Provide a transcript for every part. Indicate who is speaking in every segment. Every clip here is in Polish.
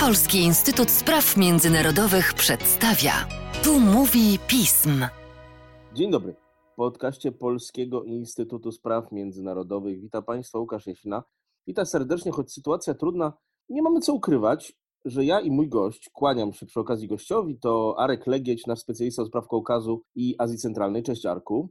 Speaker 1: Polski Instytut Spraw Międzynarodowych przedstawia. Tu mówi pism.
Speaker 2: Dzień dobry. W podcaście Polskiego Instytutu Spraw Międzynarodowych witam Państwa Łukasz Jasina. Witam serdecznie, choć sytuacja trudna. Nie mamy co ukrywać, że ja i mój gość, kłaniam się przy okazji gościowi, to Arek Legieć, nasz specjalista od spraw Kaukazu i Azji Centralnej. Cześć Arku.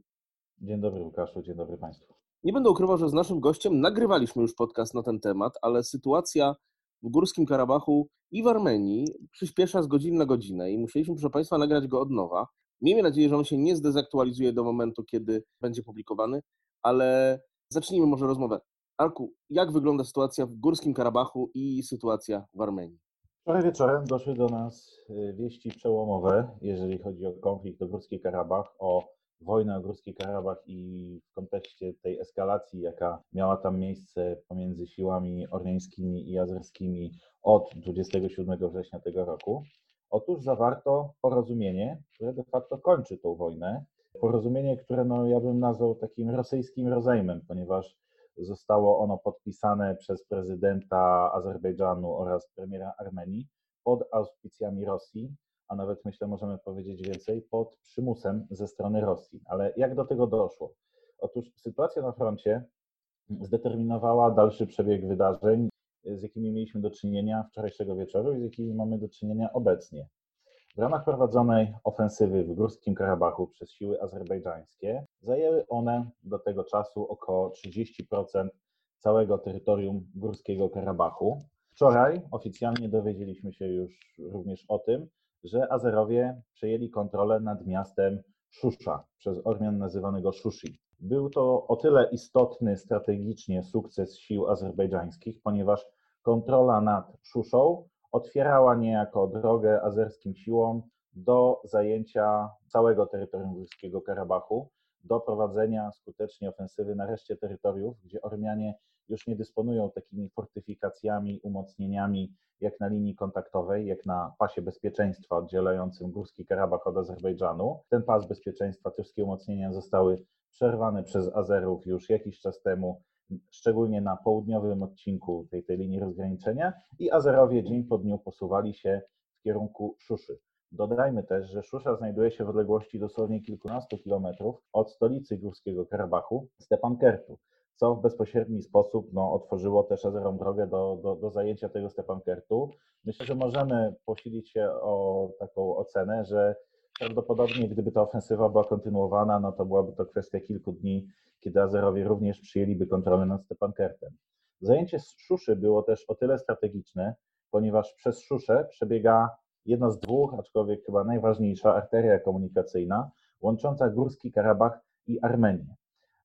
Speaker 3: Dzień dobry Łukaszu, dzień dobry Państwu.
Speaker 2: Nie będę ukrywał, że z naszym gościem nagrywaliśmy już podcast na ten temat, ale sytuacja w Górskim Karabachu i w Armenii przyspiesza z godziny na godzinę i musieliśmy, proszę Państwa, nagrać go od nowa. Miejmy nadzieję, że on się nie zdezaktualizuje do momentu, kiedy będzie publikowany, ale zacznijmy może rozmowę. Arku, jak wygląda sytuacja w Górskim Karabachu i sytuacja w Armenii?
Speaker 3: Wczoraj wieczorem doszły do nas y, wieści przełomowe, jeżeli chodzi o konflikt o Górski Karabach, o wojnę o Górski Karabach i w kontekście tej eskalacji, jaka miała tam miejsce pomiędzy siłami ormiańskimi i azerskimi od 27 września tego roku. Otóż zawarto porozumienie, które de facto kończy tą wojnę. Porozumienie, które no, ja bym nazwał takim rosyjskim rozejmem, ponieważ zostało ono podpisane przez prezydenta Azerbejdżanu oraz premiera Armenii pod auspicjami Rosji a nawet myślę, możemy powiedzieć więcej, pod przymusem ze strony Rosji. Ale jak do tego doszło? Otóż sytuacja na froncie zdeterminowała dalszy przebieg wydarzeń, z jakimi mieliśmy do czynienia wczorajszego wieczoru i z jakimi mamy do czynienia obecnie. W ramach prowadzonej ofensywy w Górskim Karabachu przez siły azerbejdżańskie zajęły one do tego czasu około 30% całego terytorium Górskiego Karabachu. Wczoraj oficjalnie dowiedzieliśmy się już również o tym, że Azerowie przejęli kontrolę nad miastem Szusza, przez Ormian nazywanego Szushi. Był to o tyle istotny strategicznie sukces sił azerbejdżańskich, ponieważ kontrola nad Szuszą otwierała niejako drogę azerskim siłom do zajęcia całego terytorium Górskiego Karabachu, do prowadzenia skutecznie ofensywy na reszcie terytoriów, gdzie Ormianie już nie dysponują takimi fortyfikacjami, umocnieniami jak na linii kontaktowej, jak na pasie bezpieczeństwa oddzielającym Górski Karabach od Azerbejdżanu. Ten pas bezpieczeństwa, te wszystkie umocnienia zostały przerwane przez Azerów już jakiś czas temu, szczególnie na południowym odcinku tej, tej linii rozgraniczenia i Azerowie dzień po dniu posuwali się w kierunku Szuszy. Dodajmy też, że Szusza znajduje się w odległości dosłownie kilkunastu kilometrów od stolicy Górskiego Karabachu, Stepankertu co w bezpośredni sposób no, otworzyło też Azerom drogę do, do, do zajęcia tego Stepankertu. Myślę, że możemy posilić się o taką ocenę, że prawdopodobnie gdyby ta ofensywa była kontynuowana, no to byłaby to kwestia kilku dni, kiedy Azerowie również przyjęliby kontrolę nad Stepankertem. Zajęcie Szuszy było też o tyle strategiczne, ponieważ przez Szuszę przebiega jedna z dwóch, aczkolwiek chyba najważniejsza arteria komunikacyjna łącząca Górski Karabach i Armenię.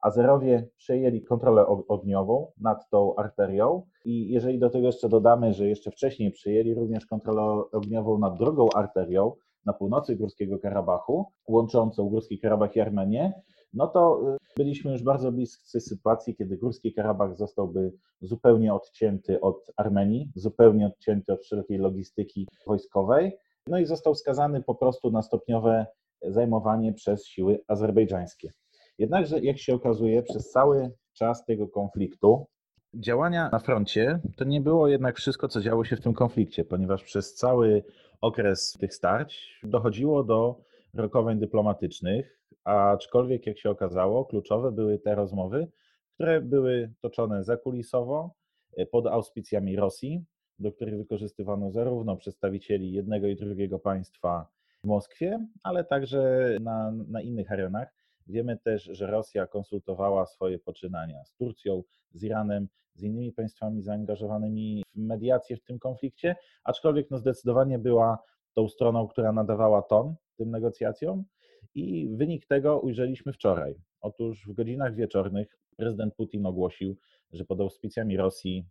Speaker 3: Azerowie przejęli kontrolę ogniową nad tą arterią i jeżeli do tego jeszcze dodamy, że jeszcze wcześniej przejęli również kontrolę ogniową nad drugą arterią na północy Górskiego Karabachu, łączącą Górski Karabach i Armenię, no to y, byliśmy już bardzo bliscy sytuacji, kiedy Górski Karabach zostałby zupełnie odcięty od Armenii, zupełnie odcięty od wszelkiej logistyki wojskowej, no i został skazany po prostu na stopniowe zajmowanie przez siły azerbejdżańskie. Jednakże, jak się okazuje, przez cały czas tego konfliktu działania na froncie to nie było jednak wszystko, co działo się w tym konflikcie, ponieważ przez cały okres tych starć dochodziło do rokowań dyplomatycznych, aczkolwiek, jak się okazało, kluczowe były te rozmowy, które były toczone zakulisowo e, pod auspicjami Rosji, do których wykorzystywano zarówno przedstawicieli jednego i drugiego państwa w Moskwie, ale także na, na innych arenach. Wiemy też, że Rosja konsultowała swoje poczynania z Turcją, z Iranem, z innymi państwami zaangażowanymi w mediację w tym konflikcie, aczkolwiek no zdecydowanie była tą stroną, która nadawała ton tym negocjacjom i wynik tego ujrzeliśmy wczoraj. Otóż w godzinach wieczornych prezydent Putin ogłosił, że pod auspicjami Rosji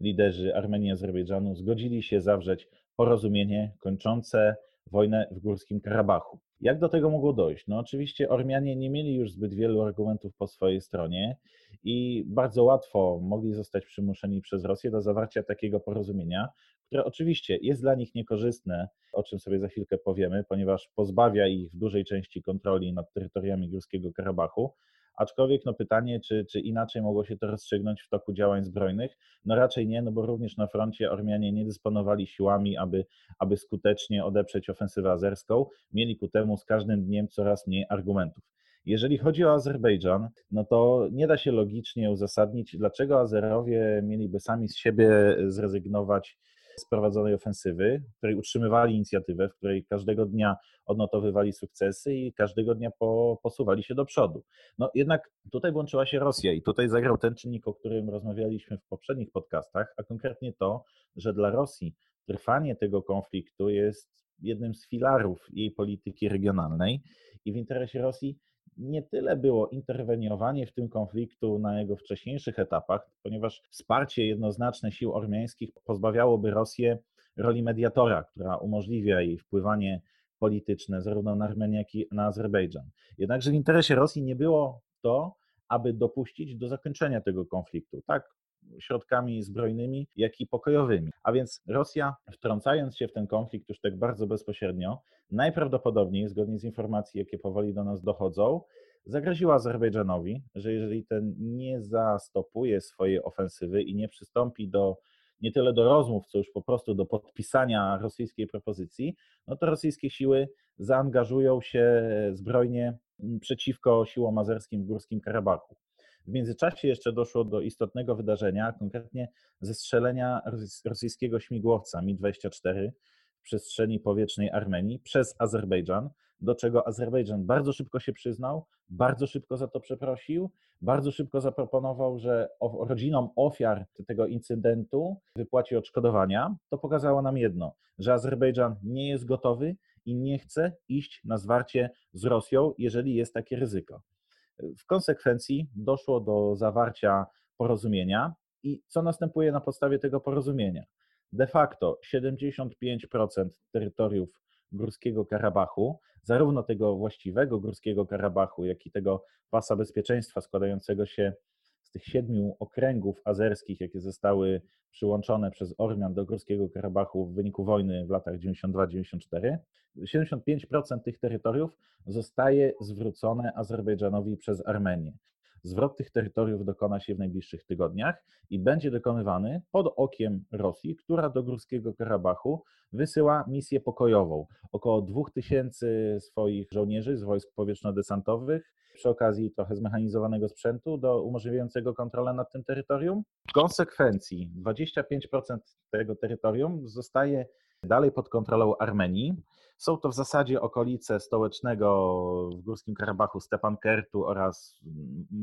Speaker 3: liderzy Armenii i Azerbejdżanu zgodzili się zawrzeć porozumienie kończące wojnę w Górskim Karabachu. Jak do tego mogło dojść? No oczywiście Ormianie nie mieli już zbyt wielu argumentów po swojej stronie i bardzo łatwo mogli zostać przymuszeni przez Rosję do zawarcia takiego porozumienia, które oczywiście jest dla nich niekorzystne, o czym sobie za chwilkę powiemy, ponieważ pozbawia ich w dużej części kontroli nad terytoriami Górskiego Karabachu, aczkolwiek no pytanie, czy, czy inaczej mogło się to rozstrzygnąć w toku działań zbrojnych? No raczej nie, no bo również na froncie Ormianie nie dysponowali siłami, aby, aby skutecznie odeprzeć ofensywę azerską. Mieli ku temu z każdym dniem coraz mniej argumentów. Jeżeli chodzi o Azerbejdżan, no to nie da się logicznie uzasadnić, dlaczego Azerowie mieliby sami z siebie zrezygnować z prowadzonej ofensywy, w której utrzymywali inicjatywę, w której każdego dnia odnotowywali sukcesy i każdego dnia po, posuwali się do przodu. No jednak tutaj włączyła się Rosja i tutaj zagrał ten czynnik, o którym rozmawialiśmy w poprzednich podcastach, a konkretnie to, że dla Rosji trwanie tego konfliktu jest jednym z filarów jej polityki regionalnej i w interesie Rosji nie tyle było interweniowanie w tym konfliktu na jego wcześniejszych etapach, ponieważ wsparcie jednoznaczne sił ormiańskich pozbawiałoby Rosję roli mediatora, która umożliwia jej wpływanie polityczne zarówno na Armenię, jak i na Azerbejdżan. Jednakże w interesie Rosji nie było to, aby dopuścić do zakończenia tego konfliktu. Tak, środkami zbrojnymi, jak i pokojowymi. A więc Rosja, wtrącając się w ten konflikt już tak bardzo bezpośrednio, najprawdopodobniej, zgodnie z informacji, jakie powoli do nas dochodzą, zagroziła Azerbejdżanowi, że jeżeli ten nie zastopuje swojej ofensywy i nie przystąpi do nie tyle do rozmów, co już po prostu do podpisania rosyjskiej propozycji, no to rosyjskie siły zaangażują się zbrojnie przeciwko siłom azerskim w Górskim Karabachu. W międzyczasie jeszcze doszło do istotnego wydarzenia, konkretnie zestrzelenia rosyjskiego śmigłowca Mi-24 w przestrzeni powietrznej Armenii przez Azerbejdżan, do czego Azerbejdżan bardzo szybko się przyznał, bardzo szybko za to przeprosił, bardzo szybko zaproponował, że rodzinom ofiar tego incydentu wypłaci odszkodowania. To pokazało nam jedno, że Azerbejdżan nie jest gotowy i nie chce iść na zwarcie z Rosją, jeżeli jest takie ryzyko. W konsekwencji doszło do zawarcia porozumienia i co następuje na podstawie tego porozumienia? De facto 75% terytoriów Górskiego Karabachu, zarówno tego właściwego Górskiego Karabachu, jak i tego pasa bezpieczeństwa składającego się z tych siedmiu okręgów azerskich, jakie zostały przyłączone przez Ormian do Górskiego Karabachu w wyniku wojny w latach 92-94, 75% tych terytoriów zostaje zwrócone Azerbejdżanowi przez Armenię. Zwrot tych terytoriów dokona się w najbliższych tygodniach i będzie dokonywany pod okiem Rosji, która do Górskiego Karabachu wysyła misję pokojową. Około 2000 swoich żołnierzy z wojsk powietrzno-desantowych, przy okazji trochę zmechanizowanego sprzętu do umożliwiającego kontrolę nad tym terytorium. W konsekwencji 25% tego terytorium zostaje dalej pod kontrolą Armenii. Są to w zasadzie okolice stołecznego w Górskim Karabachu Stepankertu oraz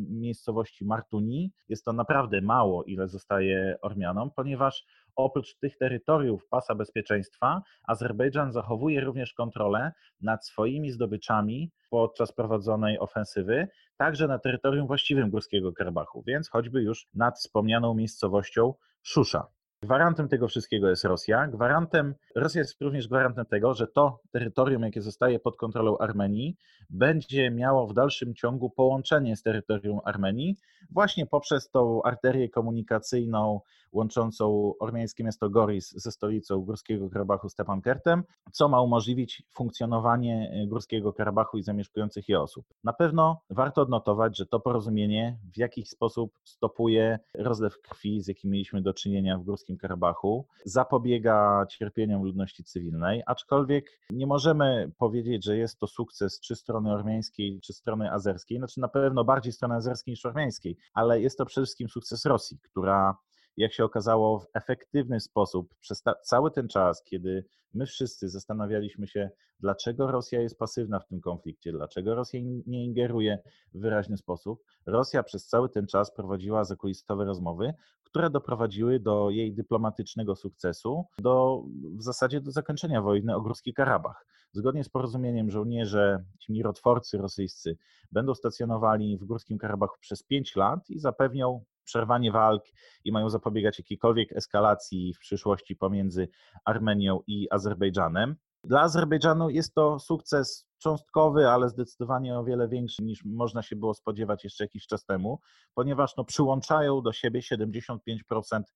Speaker 3: miejscowości Martuni. Jest to naprawdę mało, ile zostaje Ormianom, ponieważ oprócz tych terytoriów pasa bezpieczeństwa, Azerbejdżan zachowuje również kontrolę nad swoimi zdobyczami podczas prowadzonej ofensywy, także na terytorium właściwym Górskiego Karabachu, więc choćby już nad wspomnianą miejscowością Szusza. Gwarantem tego wszystkiego jest Rosja. Gwarantem, Rosja jest również gwarantem tego, że to terytorium, jakie zostaje pod kontrolą Armenii, będzie miało w dalszym ciągu połączenie z terytorium Armenii, właśnie poprzez tą arterię komunikacyjną łączącą ormiańskie miasto Goris ze stolicą Górskiego Karabachu Stepankertem, co ma umożliwić funkcjonowanie Górskiego Karabachu i zamieszkujących je osób. Na pewno warto odnotować, że to porozumienie w jakiś sposób stopuje rozlew krwi, z jakim mieliśmy do czynienia w Górskim Karabachu, zapobiega cierpieniom ludności cywilnej, aczkolwiek nie możemy powiedzieć, że jest to sukces czy strony ormiańskiej, czy strony azerskiej, znaczy na pewno bardziej strony azerskiej niż ormiańskiej, ale jest to przede wszystkim sukces Rosji, która jak się okazało, w efektywny sposób przez cały ten czas, kiedy my wszyscy zastanawialiśmy się, dlaczego Rosja jest pasywna w tym konflikcie, dlaczego Rosja nie ingeruje w wyraźny sposób, Rosja przez cały ten czas prowadziła zakulisowe rozmowy, które doprowadziły do jej dyplomatycznego sukcesu, do, w zasadzie do zakończenia wojny o Górski Karabach. Zgodnie z porozumieniem żołnierze, ci mirotworcy rosyjscy, będą stacjonowali w Górskim Karabachu przez pięć lat i zapewnią przerwanie walk i mają zapobiegać jakiejkolwiek eskalacji w przyszłości pomiędzy Armenią i Azerbejdżanem. Dla Azerbejdżanu jest to sukces cząstkowy, ale zdecydowanie o wiele większy niż można się było spodziewać jeszcze jakiś czas temu, ponieważ no, przyłączają do siebie 75%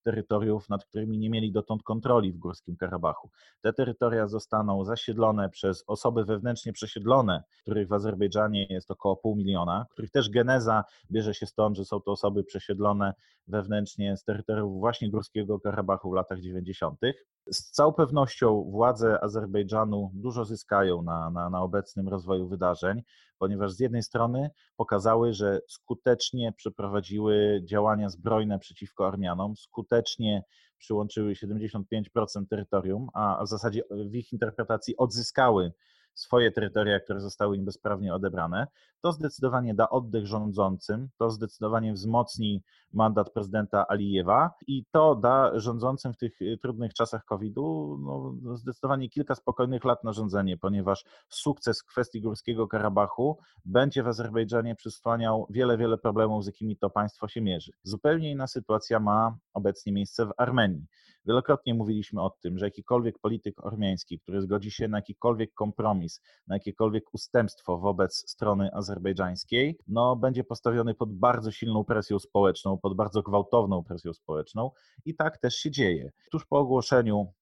Speaker 3: terytoriów, nad którymi nie mieli dotąd kontroli w Górskim Karabachu. Te terytoria zostaną zasiedlone przez osoby wewnętrznie przesiedlone, których w Azerbejdżanie jest około pół miliona, których też geneza bierze się stąd, że są to osoby przesiedlone wewnętrznie z terytoriów właśnie Górskiego Karabachu w latach 90. Z całą pewnością władze Azerbejdżanu dużo zyskają na, na, na obecnym rozwoju wydarzeń, ponieważ z jednej strony pokazały, że skutecznie przeprowadziły działania zbrojne przeciwko Armianom, skutecznie przyłączyły 75% terytorium, a w zasadzie w ich interpretacji odzyskały swoje terytoria, które zostały im bezprawnie odebrane, to zdecydowanie da oddech rządzącym, to zdecydowanie wzmocni mandat prezydenta Alijewa i to da rządzącym w tych y, trudnych czasach COVID-u no, no, zdecydowanie kilka spokojnych lat na rządzenie, ponieważ sukces w kwestii Górskiego Karabachu będzie w Azerbejdżanie przysłaniał wiele, wiele problemów, z jakimi to państwo się mierzy. Zupełnie inna sytuacja ma obecnie miejsce w Armenii. Wielokrotnie mówiliśmy o tym, że jakikolwiek polityk ormiański, który zgodzi się na jakikolwiek kompromis, na jakiekolwiek ustępstwo wobec strony azerbejdżańskiej, no, będzie postawiony pod bardzo silną presją społeczną, pod bardzo gwałtowną presją społeczną i tak też się dzieje. Tuż po ogłoszeniu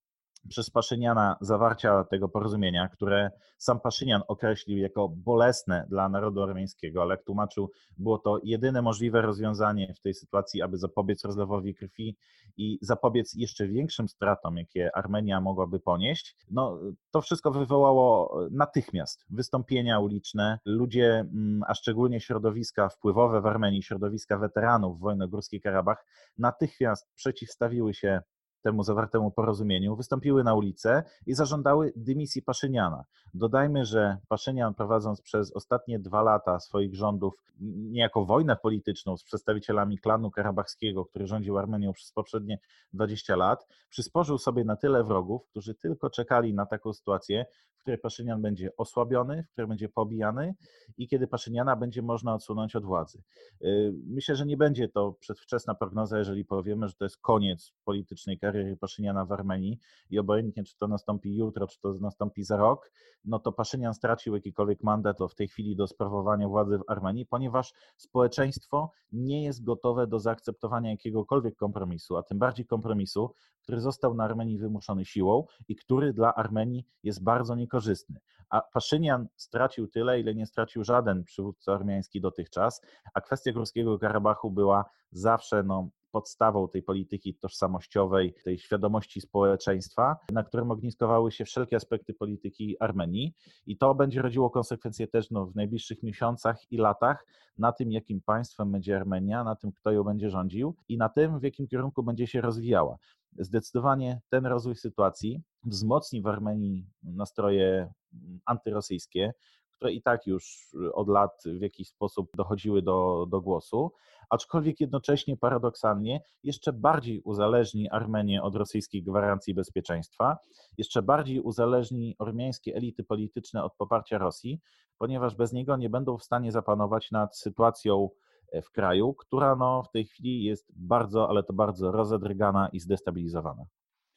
Speaker 3: przez Paszyniana zawarcia tego porozumienia, które sam Paszynian określił jako bolesne dla narodu armeńskiego, ale jak tłumaczył, było to jedyne możliwe rozwiązanie w tej sytuacji, aby zapobiec rozlewowi krwi i zapobiec jeszcze większym stratom, jakie Armenia mogłaby ponieść. No, to wszystko wywołało natychmiast wystąpienia uliczne. Ludzie, mm, a szczególnie środowiska wpływowe w Armenii, środowiska weteranów wojny o Górski Karabach, natychmiast przeciwstawiły się temu zawartemu porozumieniu, wystąpiły na ulicę i zażądały dymisji Paszyniana. Dodajmy, że Paszynian prowadząc przez ostatnie dwa lata swoich rządów niejako wojnę polityczną z przedstawicielami klanu karabachskiego, który rządził Armenią przez poprzednie 20 lat, przysporzył sobie na tyle wrogów, którzy tylko czekali na taką sytuację, w której Paszynian będzie osłabiony, w której będzie pobijany i kiedy Paszyniana będzie można odsunąć od władzy. Y, myślę, że nie będzie to przedwczesna prognoza, jeżeli powiemy, że to jest koniec politycznej kariery Paszyniana w Armenii i obojętnie, czy to nastąpi jutro, czy to nastąpi za rok, no to Paszynian stracił jakikolwiek mandat w tej chwili do sprawowania władzy w Armenii, ponieważ społeczeństwo nie jest gotowe do zaakceptowania jakiegokolwiek kompromisu, a tym bardziej kompromisu, który został na Armenii wymuszony siłą i który dla Armenii jest bardzo niekorzystny. A Paszynian stracił tyle, ile nie stracił żaden przywódca armiański dotychczas, a kwestia Górskiego Karabachu była zawsze no, podstawą tej polityki tożsamościowej, tej świadomości społeczeństwa, na którym ogniskowały się wszelkie aspekty polityki Armenii. I to będzie rodziło konsekwencje też no, w najbliższych miesiącach i latach na tym, jakim państwem będzie Armenia, na tym, kto ją będzie rządził i na tym, w jakim kierunku będzie się rozwijała. Zdecydowanie ten rozwój sytuacji wzmocni w Armenii nastroje antyrosyjskie, które i tak już od lat w jakiś sposób dochodziły do, do głosu, aczkolwiek jednocześnie paradoksalnie jeszcze bardziej uzależni Armenię od rosyjskich gwarancji bezpieczeństwa, jeszcze bardziej uzależni ormiańskie elity polityczne od poparcia Rosji, ponieważ bez niego nie będą w stanie zapanować nad sytuacją e, w kraju, która no, w tej chwili jest bardzo, ale to bardzo rozedrgana i zdestabilizowana.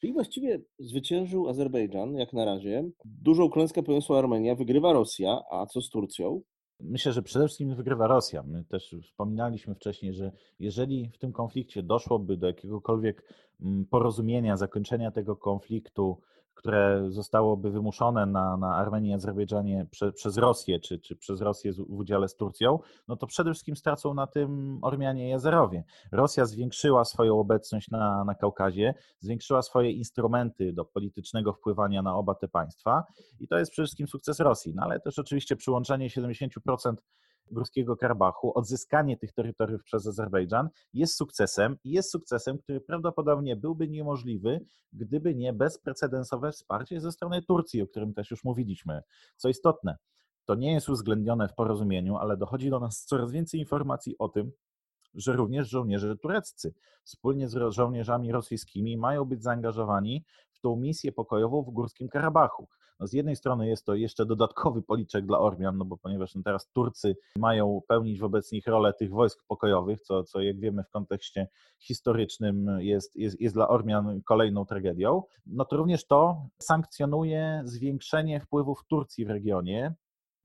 Speaker 2: Czyli właściwie zwyciężył Azerbejdżan, jak na razie. Dużą klęskę poniosła Armenia, wygrywa Rosja, a co z Turcją?
Speaker 3: Myślę, że przede wszystkim wygrywa Rosja. My też wspominaliśmy wcześniej, że jeżeli w tym konflikcie doszłoby do jakiegokolwiek mm, porozumienia, zakończenia tego konfliktu które zostałoby wymuszone na, na Armenii i Azerbejdżanie prze, przez Rosję, czy, czy przez Rosję w udziale z Turcją, no to przede wszystkim stracą na tym Ormianie i Azerowie. Rosja zwiększyła swoją obecność na, na Kaukazie, zwiększyła swoje instrumenty do politycznego wpływania na oba te państwa i to jest przede wszystkim sukces Rosji, no ale też oczywiście przyłączenie 70% Górskiego Karabachu, odzyskanie tych terytoriów przez Azerbejdżan jest sukcesem i jest sukcesem, który prawdopodobnie byłby niemożliwy, gdyby nie bezprecedensowe wsparcie ze strony Turcji, o którym też już mówiliśmy. Co istotne, to nie jest uwzględnione w porozumieniu, ale dochodzi do nas coraz więcej informacji o tym, że również żołnierze tureccy wspólnie z żołnierzami rosyjskimi mają być zaangażowani w tą misję pokojową w Górskim Karabachu. No z jednej strony jest to jeszcze dodatkowy policzek dla Ormian, no bo ponieważ no teraz Turcy mają pełnić wobec nich rolę tych wojsk pokojowych, co, co jak wiemy w kontekście historycznym jest, jest, jest dla Ormian kolejną tragedią, no to również to sankcjonuje zwiększenie wpływów Turcji w regionie,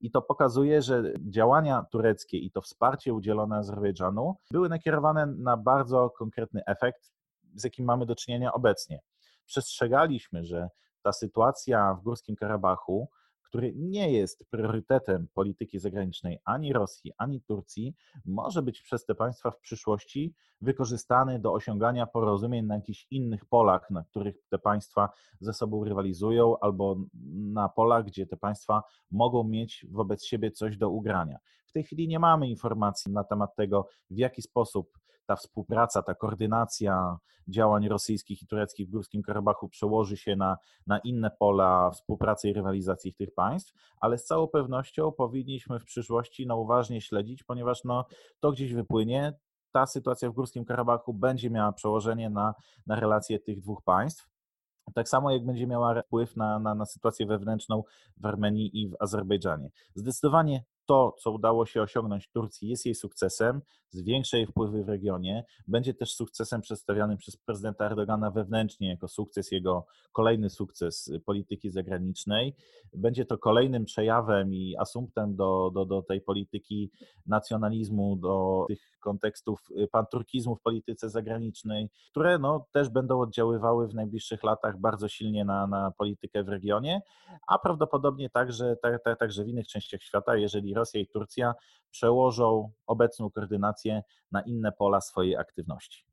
Speaker 3: I to pokazuje, że działania tureckie i to wsparcie udzielone Azerbejdżanu były nakierowane na bardzo konkretny efekt, z jakim mamy do czynienia obecnie. Przestrzegaliśmy, że ta sytuacja w Górskim Karabachu który nie jest priorytetem polityki zagranicznej ani Rosji, ani Turcji, może być przez te państwa w przyszłości wykorzystany do osiągania porozumień na jakichś innych polach, na których te państwa ze sobą rywalizują, albo na polach, gdzie te państwa mogą mieć wobec siebie coś do ugrania. W tej chwili nie mamy informacji na temat tego, w jaki sposób ta współpraca, ta koordynacja działań rosyjskich i tureckich w Górskim Karabachu przełoży się na, na inne pola współpracy i rywalizacji tych państw, ale z całą pewnością powinniśmy w przyszłości no, uważnie śledzić, ponieważ no, to gdzieś wypłynie, ta sytuacja w Górskim Karabachu będzie miała przełożenie na, na relacje tych dwóch państw. Tak samo jak będzie miała wpływ na, na, na sytuację wewnętrzną w Armenii i w Azerbejdżanie. Zdecydowanie to, co udało się osiągnąć Turcji, jest jej sukcesem, zwiększa jej wpływy w regionie, będzie też sukcesem przedstawianym przez prezydenta Erdogana wewnętrznie jako sukces jego, kolejny sukces polityki zagranicznej. Będzie to kolejnym przejawem i asumptem do, do, do tej polityki nacjonalizmu, do tych kontekstów panturkizmu w polityce zagranicznej, które no, też będą oddziaływały w najbliższych latach bardzo silnie na, na politykę w regionie, a prawdopodobnie także, tak, tak, także w innych częściach świata, jeżeli Rosja i Turcja przełożą obecną koordynację na inne pola swojej aktywności.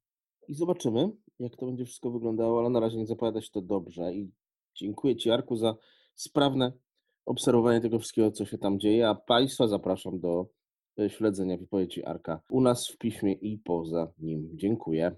Speaker 2: I zobaczymy, jak to będzie wszystko wyglądało, ale na razie nie zapowiada się to dobrze. I dziękuję Ci, Arku, za sprawne obserwowanie tego wszystkiego, co się tam dzieje, a Państwa zapraszam do śledzenia wypowiedzi Arka u nas w piśmie i poza nim. Dziękuję.